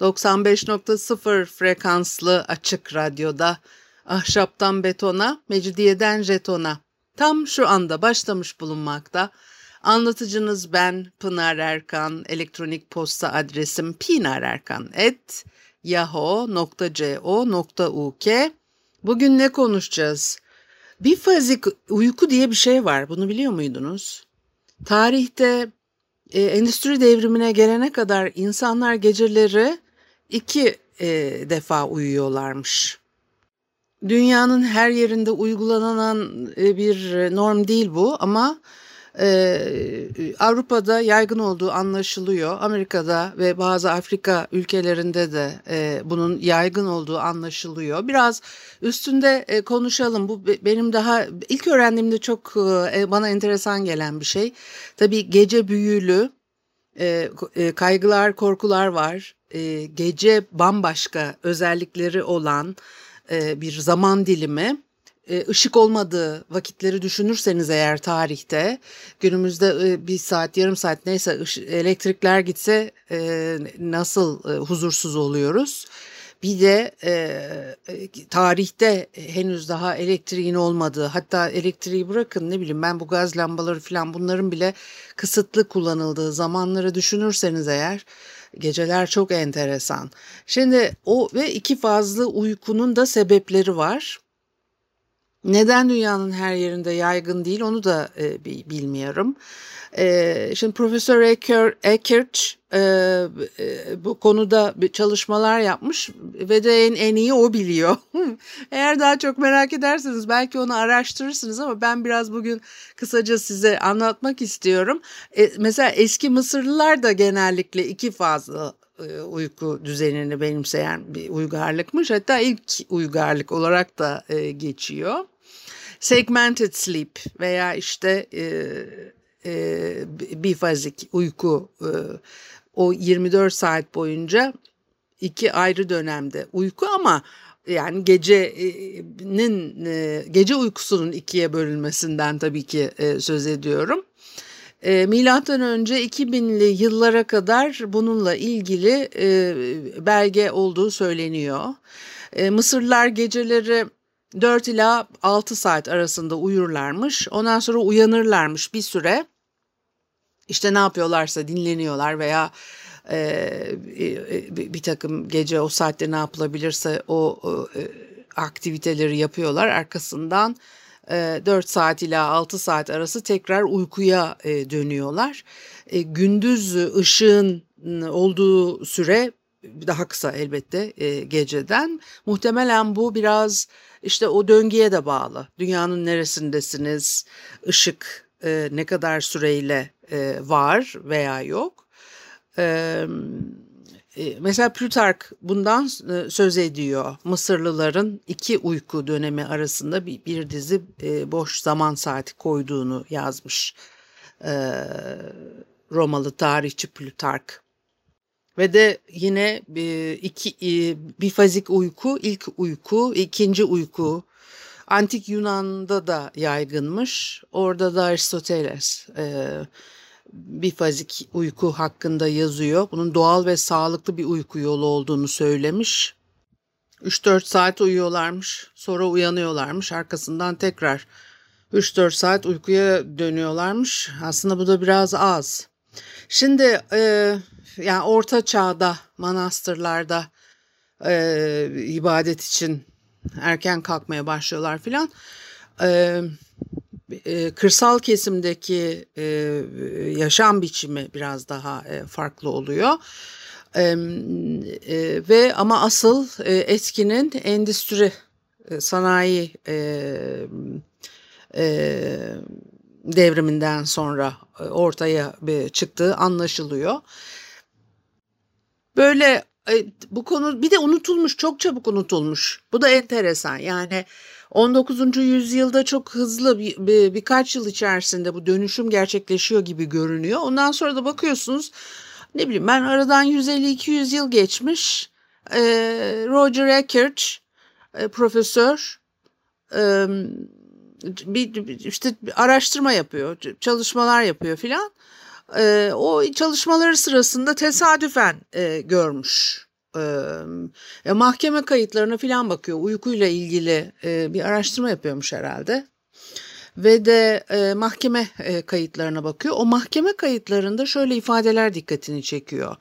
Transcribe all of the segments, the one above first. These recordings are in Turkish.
95.0 frekanslı açık radyoda ahşaptan betona, mecidiyeden jetona tam şu anda başlamış bulunmakta. Anlatıcınız ben Pınar Erkan, elektronik posta adresim pinarerkan.yahoo.co.uk Bugün ne konuşacağız? Bifazik uyku diye bir şey var. Bunu biliyor muydunuz? Tarihte e, endüstri devrimine gelene kadar insanlar geceleri iki e, defa uyuyorlarmış. Dünyanın her yerinde uygulanan e, bir norm değil bu ama e, Avrupa'da yaygın olduğu anlaşılıyor. Amerika'da ve bazı Afrika ülkelerinde de e, bunun yaygın olduğu anlaşılıyor. Biraz üstünde e, konuşalım. Bu benim daha ilk öğrendiğimde çok e, bana enteresan gelen bir şey. Tabii gece büyülü e, e, kaygılar, korkular var. E, gece bambaşka özellikleri olan e, bir zaman dilimi e, ışık olmadığı vakitleri düşünürseniz eğer tarihte günümüzde e, bir saat yarım saat neyse elektrikler gitse e, nasıl huzursuz oluyoruz. Bir de e, tarihte henüz daha elektriğin olmadığı hatta elektriği bırakın ne bileyim ben bu gaz lambaları falan bunların bile kısıtlı kullanıldığı zamanları düşünürseniz eğer geceler çok enteresan. Şimdi o ve iki fazla uykunun da sebepleri var. Neden dünyanın her yerinde yaygın değil onu da e, bilmiyorum. E, şimdi Profesör Eckert e, e, bu konuda çalışmalar yapmış ve de en, en iyi o biliyor. Eğer daha çok merak ederseniz belki onu araştırırsınız ama ben biraz bugün kısaca size anlatmak istiyorum. E, mesela eski Mısırlılar da genellikle iki fazla e, uyku düzenini benimseyen bir uygarlıkmış. Hatta ilk uygarlık olarak da e, geçiyor segmented sleep veya işte e, e, bifazik uyku e, o 24 saat boyunca iki ayrı dönemde uyku ama yani gecenin e, gece uykusunun ikiye bölünmesinden tabii ki e, söz ediyorum. E, milattan önce 2000'li yıllara kadar bununla ilgili belge olduğu söyleniyor. Mısırlılar geceleri 4 ila 6 saat arasında uyurlarmış. Ondan sonra uyanırlarmış bir süre. İşte ne yapıyorlarsa dinleniyorlar veya e, e, bir takım gece o saatte ne yapılabilirse o e, aktiviteleri yapıyorlar. Arkasından e, 4 saat ila 6 saat arası tekrar uykuya e, dönüyorlar. E, gündüz ışığın olduğu süre daha kısa elbette e, geceden. Muhtemelen bu biraz işte o döngüye de bağlı. Dünyanın neresindesiniz? Işık e, ne kadar süreyle e, var veya yok? E, mesela Plutark bundan e, söz ediyor. Mısırlıların iki uyku dönemi arasında bir, bir dizi e, boş zaman saati koyduğunu yazmış. E, Romalı tarihçi Plutark. Ve de yine e, iki, e, bifazik uyku, ilk uyku, ikinci uyku. Antik Yunan'da da yaygınmış. Orada da Aristoteles e, bifazik uyku hakkında yazıyor. Bunun doğal ve sağlıklı bir uyku yolu olduğunu söylemiş. 3-4 saat uyuyorlarmış. Sonra uyanıyorlarmış. Arkasından tekrar 3-4 saat uykuya dönüyorlarmış. Aslında bu da biraz az. Şimdi e, yani orta çağda manastırlarda e, ibadet için erken kalkmaya başlıyorlar filan. E, e, kırsal kesimdeki e, yaşam biçimi biraz daha e, farklı oluyor. E, e, ve ama asıl e, etkinin endüstri e, sanayi e, e, devriminden sonra e, ortaya çıktığı anlaşılıyor. Böyle e, bu konu bir de unutulmuş, çok çabuk unutulmuş. Bu da enteresan. Yani 19. yüzyılda çok hızlı bir, bir birkaç yıl içerisinde bu dönüşüm gerçekleşiyor gibi görünüyor. Ondan sonra da bakıyorsunuz ne bileyim ben aradan 150-200 yıl geçmiş. E, Roger Eckert profesör bir işte bir araştırma yapıyor, çalışmalar yapıyor filan. E, o çalışmaları sırasında tesadüfen e, görmüş. E, mahkeme kayıtlarına filan bakıyor. Uykuyla ilgili e, bir araştırma yapıyormuş herhalde. Ve de e, mahkeme e, kayıtlarına bakıyor. O mahkeme kayıtlarında şöyle ifadeler dikkatini çekiyor.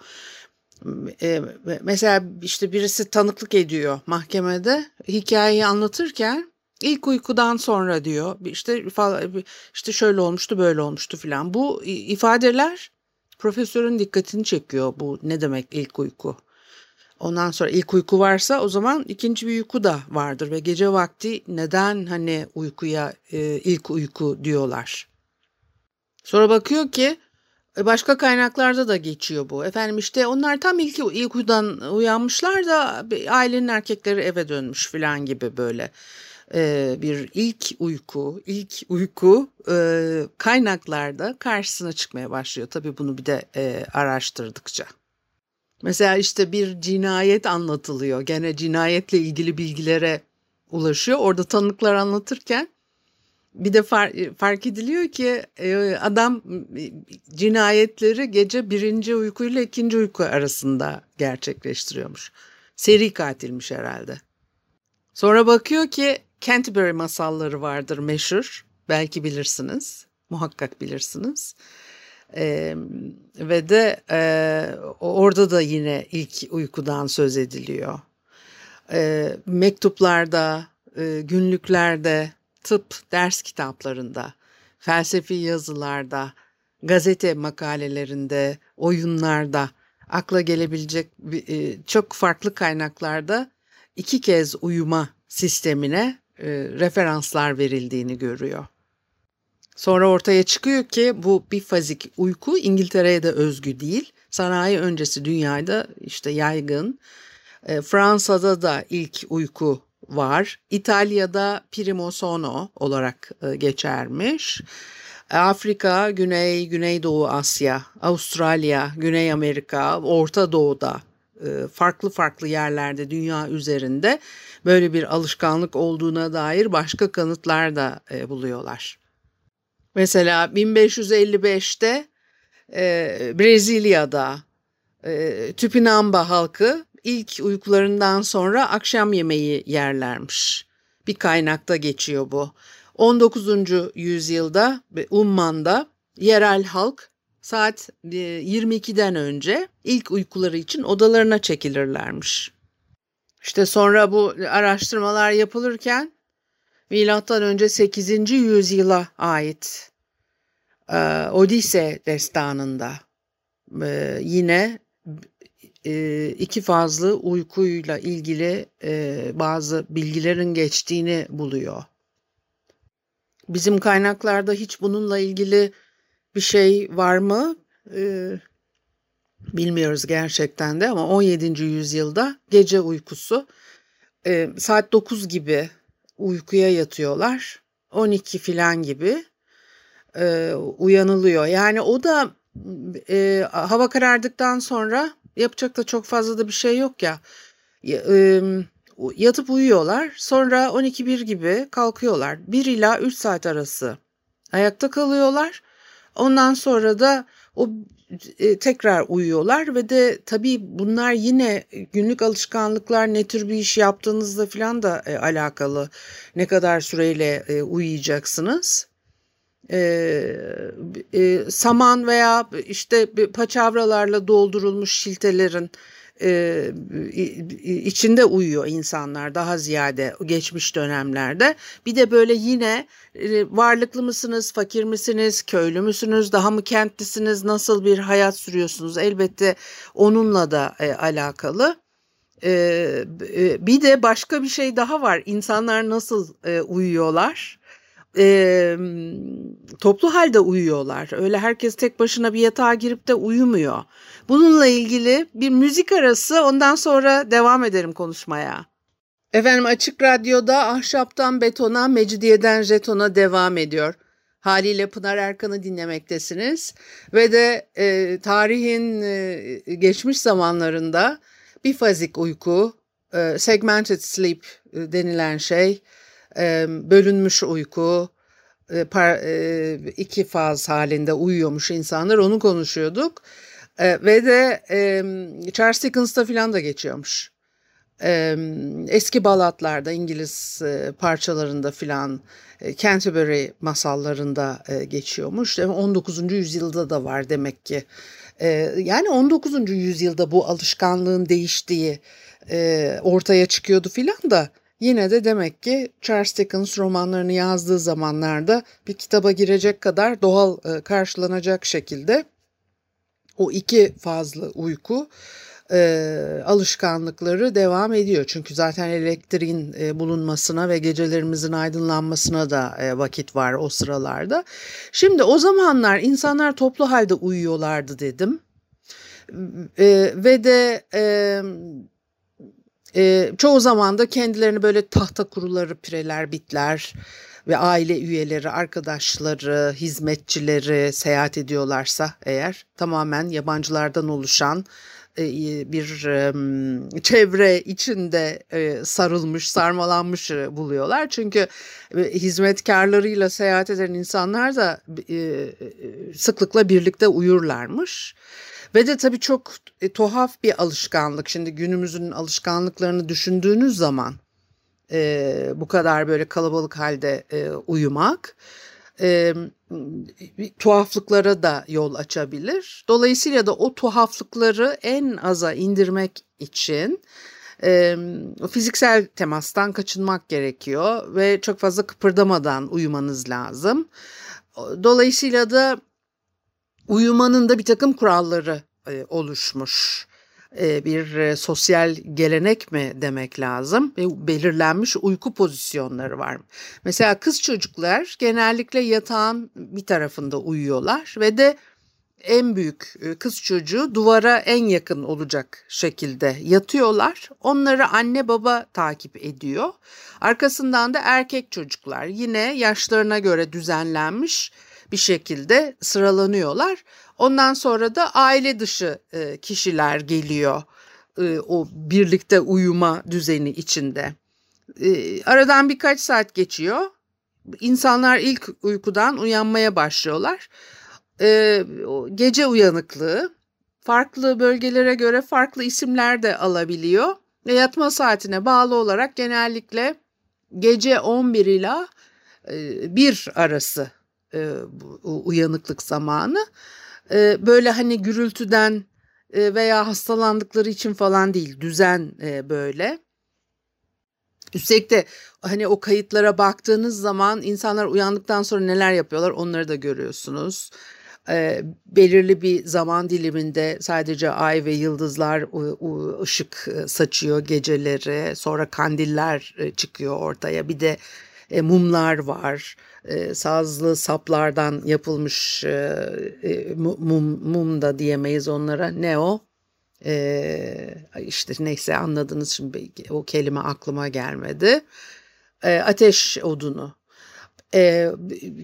E, mesela işte birisi tanıklık ediyor mahkemede hikayeyi anlatırken İlk uykudan sonra diyor işte işte şöyle olmuştu böyle olmuştu filan. Bu ifadeler profesörün dikkatini çekiyor bu ne demek ilk uyku. Ondan sonra ilk uyku varsa o zaman ikinci bir uyku da vardır ve gece vakti neden hani uykuya e, ilk uyku diyorlar. Sonra bakıyor ki e, başka kaynaklarda da geçiyor bu. Efendim işte onlar tam ilk uykudan uyanmışlar da ailenin erkekleri eve dönmüş filan gibi böyle e, bir ilk uyku, ilk uyku e, kaynaklarda karşısına çıkmaya başlıyor. Tabii bunu bir de e, araştırdıkça. Mesela işte bir cinayet anlatılıyor. Gene cinayetle ilgili bilgilere ulaşıyor. Orada tanıklar anlatırken bir de fark, fark ediliyor ki adam cinayetleri gece birinci uykuyla ikinci uyku arasında gerçekleştiriyormuş. Seri katilmiş herhalde. Sonra bakıyor ki Canterbury masalları vardır meşhur. Belki bilirsiniz. Muhakkak bilirsiniz. Ee, ve de e, orada da yine ilk uykudan söz ediliyor. Ee, mektuplarda, e, günlüklerde, tıp ders kitaplarında, felsefi yazılarda, gazete makalelerinde, oyunlarda, akla gelebilecek e, çok farklı kaynaklarda iki kez uyuma sistemine e, referanslar verildiğini görüyor. Sonra ortaya çıkıyor ki bu bifazik uyku İngiltere'ye de özgü değil. Sanayi öncesi dünyada işte yaygın. E, Fransa'da da ilk uyku var. İtalya'da primo sono olarak e, geçermiş. Afrika, Güney, Güneydoğu Asya, Avustralya, Güney Amerika, Orta Doğu'da farklı farklı yerlerde dünya üzerinde böyle bir alışkanlık olduğuna dair başka kanıtlar da e, buluyorlar. Mesela 1555'te e, Brezilya'da Tupinamba halkı ilk uykularından sonra akşam yemeği yerlermiş. Bir kaynakta geçiyor bu. 19. yüzyılda Umman'da yerel halk saat 22'den e, önce ilk uykuları için odalarına çekilirlermiş. İşte sonra bu araştırmalar yapılırken milattan önce 8. yüzyıla ait e, Odise destanında e, yine e, iki fazlı uykuyla ilgili e, bazı bilgilerin geçtiğini buluyor. Bizim kaynaklarda hiç bununla ilgili bir şey var mı? Ee, bilmiyoruz gerçekten de ama 17. yüzyılda gece uykusu e, saat 9 gibi uykuya yatıyorlar. 12 filan gibi e, uyanılıyor. Yani o da e, hava karardıktan sonra yapacak da çok fazla da bir şey yok ya. E, yatıp uyuyorlar. Sonra 12-1 gibi kalkıyorlar. 1 ila 3 saat arası ayakta kalıyorlar. Ondan sonra da o e, tekrar uyuyorlar ve de tabii bunlar yine günlük alışkanlıklar ne tür bir iş yaptığınızla falan da e, alakalı. Ne kadar süreyle e, uyuyacaksınız. E, e, saman veya işte paçavralarla doldurulmuş şiltelerin e, içinde uyuyor insanlar daha ziyade geçmiş dönemlerde. Bir de böyle yine e, varlıklı mısınız, fakir misiniz, köylü müsünüz, daha mı kentlisiniz, nasıl bir hayat sürüyorsunuz elbette onunla da e, alakalı. E, e, bir de başka bir şey daha var. İnsanlar nasıl e, uyuyorlar? E, toplu halde uyuyorlar. Öyle herkes tek başına bir yatağa girip de uyumuyor. Bununla ilgili bir müzik arası ondan sonra devam ederim konuşmaya. Efendim Açık Radyo'da ahşaptan betona, mecidiyeden jetona devam ediyor. Haliyle Pınar Erkan'ı dinlemektesiniz ve de e, tarihin e, geçmiş zamanlarında bifazik uyku, e, segmented sleep e, denilen şey, bölünmüş uyku, e, e, iki faz halinde uyuyormuş insanlar onu konuşuyorduk. E, ve de Charles Dickens'ta filan da geçiyormuş. Eski balatlarda, İngiliz parçalarında filan, e, Canterbury masallarında geçiyormuş. 19. yüzyılda da var demek ki. Yani 19. yüzyılda bu alışkanlığın değiştiği ortaya çıkıyordu filan da yine de demek ki Charles Dickens romanlarını yazdığı zamanlarda bir kitaba girecek kadar doğal e, karşılanacak şekilde o iki fazlı uyku e, alışkanlıkları devam ediyor. Çünkü zaten elektriğin e, bulunmasına ve gecelerimizin aydınlanmasına da vakit var o sıralarda. Şimdi o zamanlar insanlar toplu halde uyuyorlardı dedim. Ve de e, çoğu zaman da kendilerini böyle tahta kuruları, pireler, bitler ve aile üyeleri, arkadaşları, hizmetçileri seyahat ediyorlarsa eğer tamamen yabancılardan oluşan e, bir çevre içinde e, sarılmış, sarmalanmış e, buluyorlar. Çünkü hizmetkarlarıyla seyahat eden insanlar da sıklıkla birlikte uyurlarmış. Ve de tabii çok e, tuhaf bir alışkanlık. Şimdi günümüzün alışkanlıklarını düşündüğünüz zaman e, bu kadar böyle kalabalık halde e, uyumak e, tuhaflıklara da yol açabilir. Dolayısıyla da o tuhaflıkları en aza indirmek için e, fiziksel temastan kaçınmak gerekiyor ve çok fazla kıpırdamadan uyumanız lazım. Dolayısıyla da uyumanın da bir takım kuralları e, oluşmuş. E, bir e, sosyal gelenek mi demek lazım? Belirlenmiş uyku pozisyonları var. Mesela kız çocuklar genellikle yatağın bir tarafında uyuyorlar ve de en büyük kız çocuğu duvara en yakın olacak şekilde yatıyorlar. Onları anne baba takip ediyor. Arkasından da erkek çocuklar yine yaşlarına göre düzenlenmiş bir şekilde sıralanıyorlar. Ondan sonra da aile dışı e, kişiler geliyor e, o birlikte uyuma düzeni içinde. E, aradan birkaç saat geçiyor. İnsanlar ilk uykudan uyanmaya başlıyorlar. Gece uyanıklığı farklı bölgelere göre farklı isimler de alabiliyor. Ve yatma saatine bağlı olarak genellikle gece 11 ila 1 arası e, uyanıklık zamanı. E, böyle hani gürültüden e, veya hastalandıkları için falan değil düzen e, böyle. Üstelik de hani o kayıtlara baktığınız zaman insanlar uyandıktan sonra neler yapıyorlar onları da görüyorsunuz. E, belirli bir zaman diliminde sadece ay ve yıldızlar ışık saçıyor geceleri. Sonra kandiller çıkıyor ortaya. Bir de e, mumlar var. E, sazlı saplardan yapılmış e, e, mum, mum da diyemeyiz onlara. Ne o? E, işte neyse anladınız şimdi o kelime aklıma gelmedi. E, ateş odunu e,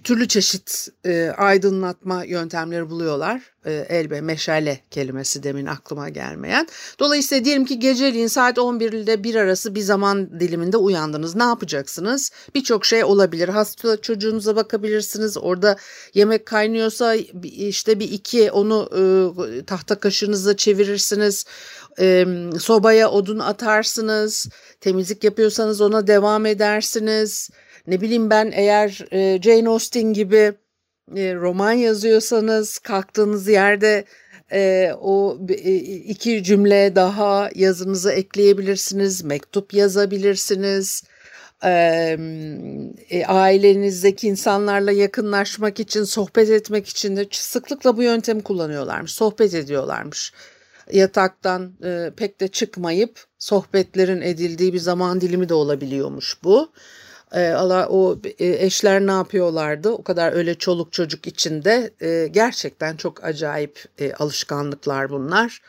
türlü çeşit e, aydınlatma yöntemleri buluyorlar. E, elbe, meşale kelimesi demin aklıma gelmeyen. Dolayısıyla diyelim ki geceliğin saat 11 ile 1 arası bir zaman diliminde uyandınız. Ne yapacaksınız? Birçok şey olabilir. Hasta çocuğunuza bakabilirsiniz. Orada yemek kaynıyorsa işte bir iki onu e, tahta kaşığınızla çevirirsiniz. E, sobaya odun atarsınız. Temizlik yapıyorsanız ona devam edersiniz ne bileyim ben eğer e, Jane Austen gibi e, roman yazıyorsanız kalktığınız yerde e, o e, iki cümle daha yazınıza ekleyebilirsiniz, mektup yazabilirsiniz. E, ailenizdeki insanlarla yakınlaşmak için, sohbet etmek için de sıklıkla bu yöntemi kullanıyorlarmış, sohbet ediyorlarmış. Yataktan e, pek de çıkmayıp sohbetlerin edildiği bir zaman dilimi de olabiliyormuş bu. E, o e, eşler ne yapıyorlardı? O kadar öyle çoluk çocuk içinde e, gerçekten çok acayip e, alışkanlıklar bunlar.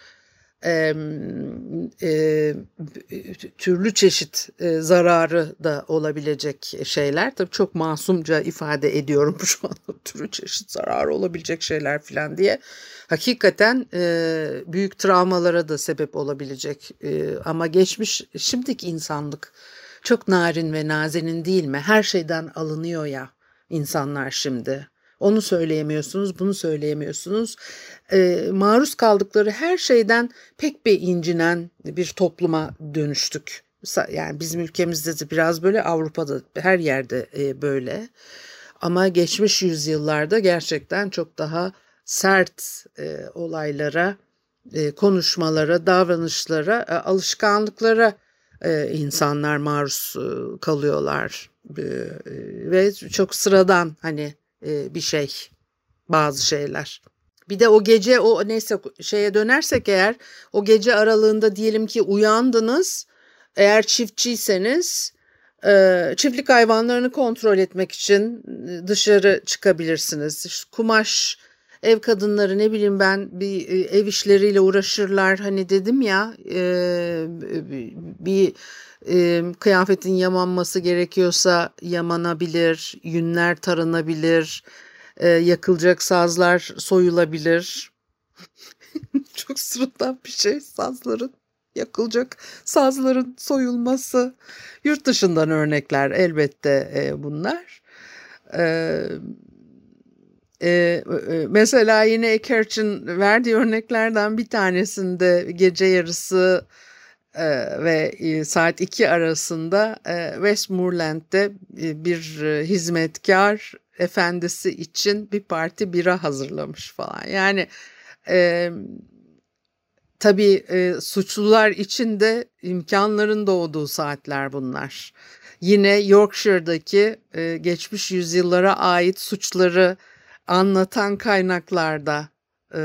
Türlü çeşit zararı da olabilecek şeyler. Tabii çok masumca ifade ediyorum şu an türlü çeşit zararı olabilecek şeyler falan diye. Hakikaten büyük travmalara da sebep olabilecek. Ama geçmiş şimdiki insanlık çok narin ve nazenin değil mi? Her şeyden alınıyor ya insanlar şimdi. Onu söyleyemiyorsunuz, bunu söyleyemiyorsunuz. E, maruz kaldıkları her şeyden pek bir incinen bir topluma dönüştük. Yani bizim ülkemizde de biraz böyle Avrupa'da her yerde e, böyle. Ama geçmiş yüzyıllarda gerçekten çok daha sert e, olaylara, e, konuşmalara, davranışlara, e, alışkanlıklara e, insanlar maruz e, kalıyorlar e, ve çok sıradan hani bir şey bazı şeyler. Bir de o gece o neyse şeye dönersek eğer o gece aralığında diyelim ki uyandınız eğer çiftçiyseniz çiftlik hayvanlarını kontrol etmek için dışarı çıkabilirsiniz. İşte kumaş ev kadınları ne bileyim ben bir e, ev işleriyle uğraşırlar hani dedim ya e, bir e, kıyafetin yamanması gerekiyorsa yamanabilir, yünler taranabilir, e, yakılacak sazlar soyulabilir. Çok sıradan bir şey sazların yakılacak sazların soyulması. Yurt dışından örnekler elbette e, bunlar. Evet ee, mesela yine Eckhart'ın verdiği örneklerden bir tanesinde gece yarısı e, ve e, saat 2 arasında e, Westmoreland'de e, bir e, hizmetkar efendisi için bir parti bira hazırlamış falan. Yani e, tabii e, suçlular için de imkanların doğduğu saatler bunlar. Yine Yorkshire'daki e, geçmiş yüzyıllara ait suçları anlatan kaynaklarda e,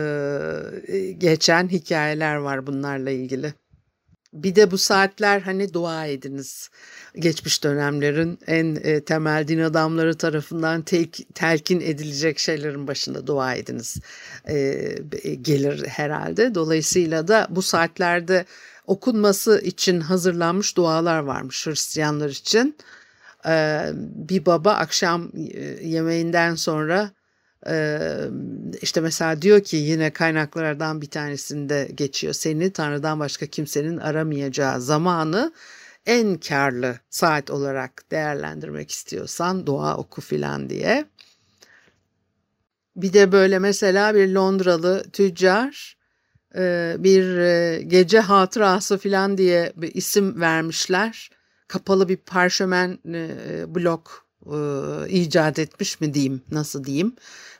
geçen hikayeler var bunlarla ilgili. Bir de bu saatler hani dua ediniz. Geçmiş dönemlerin en e, temel din adamları tarafından tek, telkin edilecek şeylerin başında dua ediniz e, gelir herhalde. Dolayısıyla da bu saatlerde okunması için hazırlanmış dualar varmış Hristiyanlar için. E, bir baba akşam e, yemeğinden sonra işte mesela diyor ki yine kaynaklardan bir tanesinde geçiyor. Seni Tanrı'dan başka kimsenin aramayacağı zamanı en karlı saat olarak değerlendirmek istiyorsan dua oku filan diye. Bir de böyle mesela bir Londralı tüccar bir gece hatırası filan diye bir isim vermişler. Kapalı bir parşömen blok icat etmiş mi diyeyim nasıl diyeyim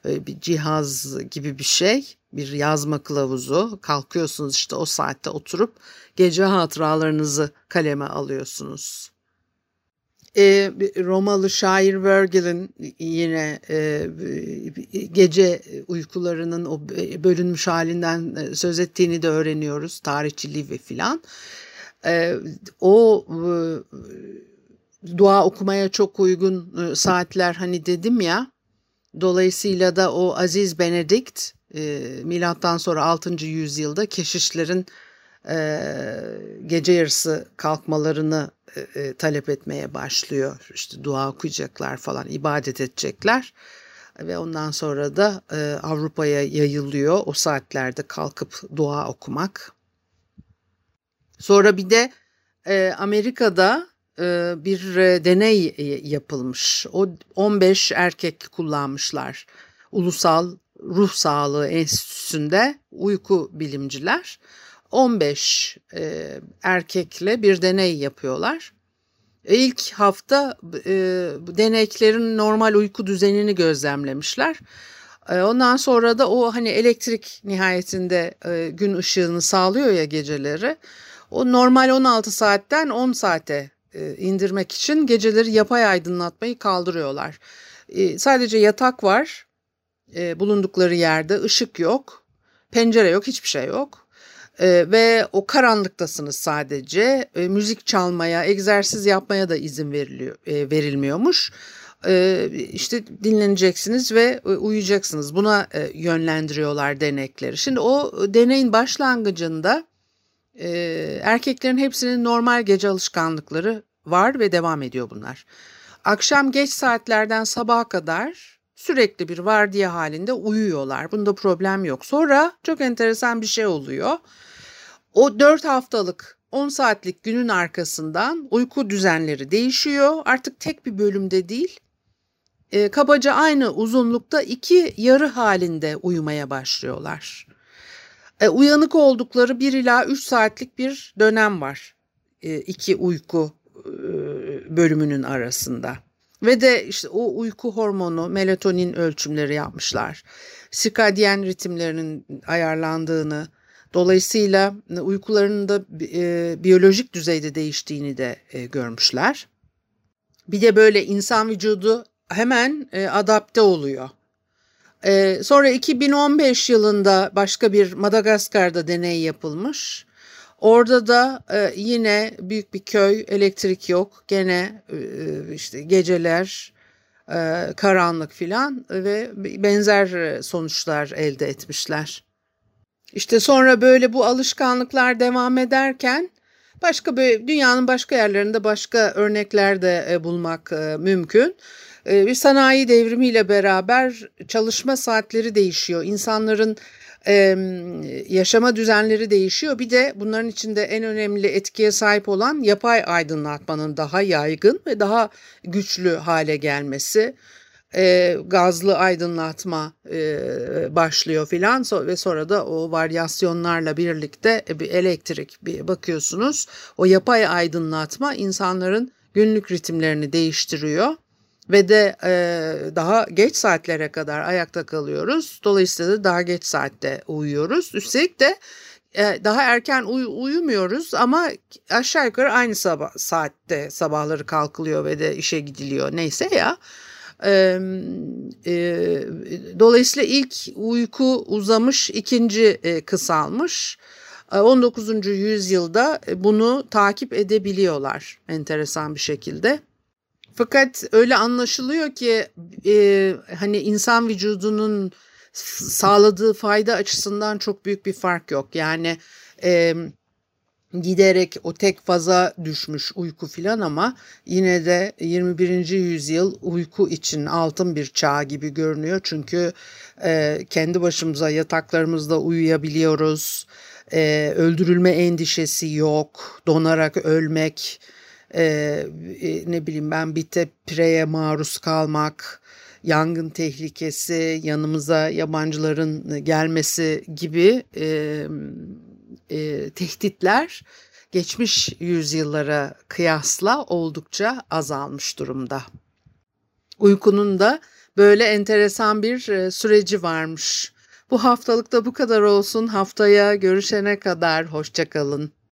bir cihaz gibi bir şey bir yazma kılavuzu kalkıyorsunuz işte o saatte oturup gece hatıralarınızı kaleme alıyorsunuz. E, Romalı şair Virgil'in yine e, gece uykularının o bölünmüş halinden söz ettiğini de öğreniyoruz. Tarihçi Livy filan. E, o e, dua okumaya çok uygun e, saatler hani dedim ya. Dolayısıyla da o Aziz Benedikt e, milattan sonra 6. yüzyılda keşişlerin e, gece yarısı kalkmalarını talep etmeye başlıyor. İşte dua okuyacaklar falan, ibadet edecekler ve ondan sonra da Avrupa'ya yayılıyor o saatlerde kalkıp dua okumak. Sonra bir de Amerika'da bir e, deney e, yapılmış. O 15 erkek kullanmışlar. Ulusal Ruh Sağlığı Enstitüsü'nde uyku bilimciler 15 erkekle bir deney yapıyorlar. İlk hafta deneklerin normal uyku düzenini gözlemlemişler. Ondan sonra da o hani elektrik nihayetinde gün ışığını sağlıyor ya geceleri. O normal 16 saatten 10 saate e, indirmek için geceleri yapay aydınlatmayı kaldırıyorlar. E, sadece yatak var e, bulundukları yerde ışık yok, pencere yok, hiçbir şey yok. E, ve o karanlıktasınız sadece. E, müzik çalmaya, egzersiz yapmaya da izin veriliyor, e, verilmiyormuş. E, işte dinleneceksiniz ve e, uyuyacaksınız. Buna e, yönlendiriyorlar denekleri. Şimdi o deneyin başlangıcında e, erkeklerin hepsinin normal gece alışkanlıkları var ve devam ediyor bunlar. Akşam geç saatlerden sabaha kadar sürekli bir vardiya halinde uyuyorlar. Bunda problem yok. Sonra çok enteresan bir şey oluyor. O 4 haftalık 10 saatlik günün arkasından uyku düzenleri değişiyor. Artık tek bir bölümde değil, e, kabaca aynı uzunlukta iki yarı halinde uyumaya başlıyorlar. E, uyanık oldukları 1 ila 3 saatlik bir dönem var e, iki uyku e, bölümünün arasında. Ve de işte o uyku hormonu melatonin ölçümleri yapmışlar. Sirkadyen ritimlerinin ayarlandığını, dolayısıyla uykularının da e, biyolojik düzeyde değiştiğini de e, görmüşler. Bir de böyle insan vücudu hemen e, adapte oluyor. E, sonra 2015 yılında başka bir Madagaskar'da deney yapılmış. Orada da e, yine büyük bir köy, elektrik yok. Gene e, işte geceler, e, karanlık filan ve benzer sonuçlar elde etmişler. İşte sonra böyle bu alışkanlıklar devam ederken başka böyle dünyanın başka yerlerinde başka örnekler de e, bulmak e, mümkün. E, bir sanayi devrimiyle beraber çalışma saatleri değişiyor. İnsanların e, yaşama düzenleri değişiyor. Bir de bunların içinde en önemli etkiye sahip olan yapay aydınlatmanın daha yaygın ve daha güçlü hale gelmesi. E, gazlı aydınlatma e, başlıyor filan ve sonra da o varyasyonlarla birlikte bir elektrik bir bakıyorsunuz. O yapay aydınlatma insanların günlük ritimlerini değiştiriyor ve de e, daha geç saatlere kadar ayakta kalıyoruz. Dolayısıyla da daha geç saatte uyuyoruz. Üstelik de e, daha erken uy- uyumuyoruz ama aşağı yukarı aynı sabah saatte sabahları kalkılıyor ve de işe gidiliyor neyse ya. E, e, dolayısıyla ilk uyku uzamış, ikinci e, kısalmış. 19. yüzyılda bunu takip edebiliyorlar enteresan bir şekilde. Fakat öyle anlaşılıyor ki e, hani insan vücudunun sağladığı fayda açısından çok büyük bir fark yok. Yani e, giderek o tek faza düşmüş uyku filan ama yine de 21. yüzyıl uyku için altın bir çağ gibi görünüyor. Çünkü e, kendi başımıza yataklarımızda uyuyabiliyoruz. E, öldürülme endişesi yok. Donarak ölmek e, ne bileyim ben bir pireye maruz kalmak, yangın tehlikesi, yanımıza yabancıların gelmesi gibi e, e, tehditler geçmiş yüzyıllara kıyasla oldukça azalmış durumda. Uykunun da böyle enteresan bir süreci varmış. Bu haftalık da bu kadar olsun. Haftaya görüşene kadar hoşçakalın.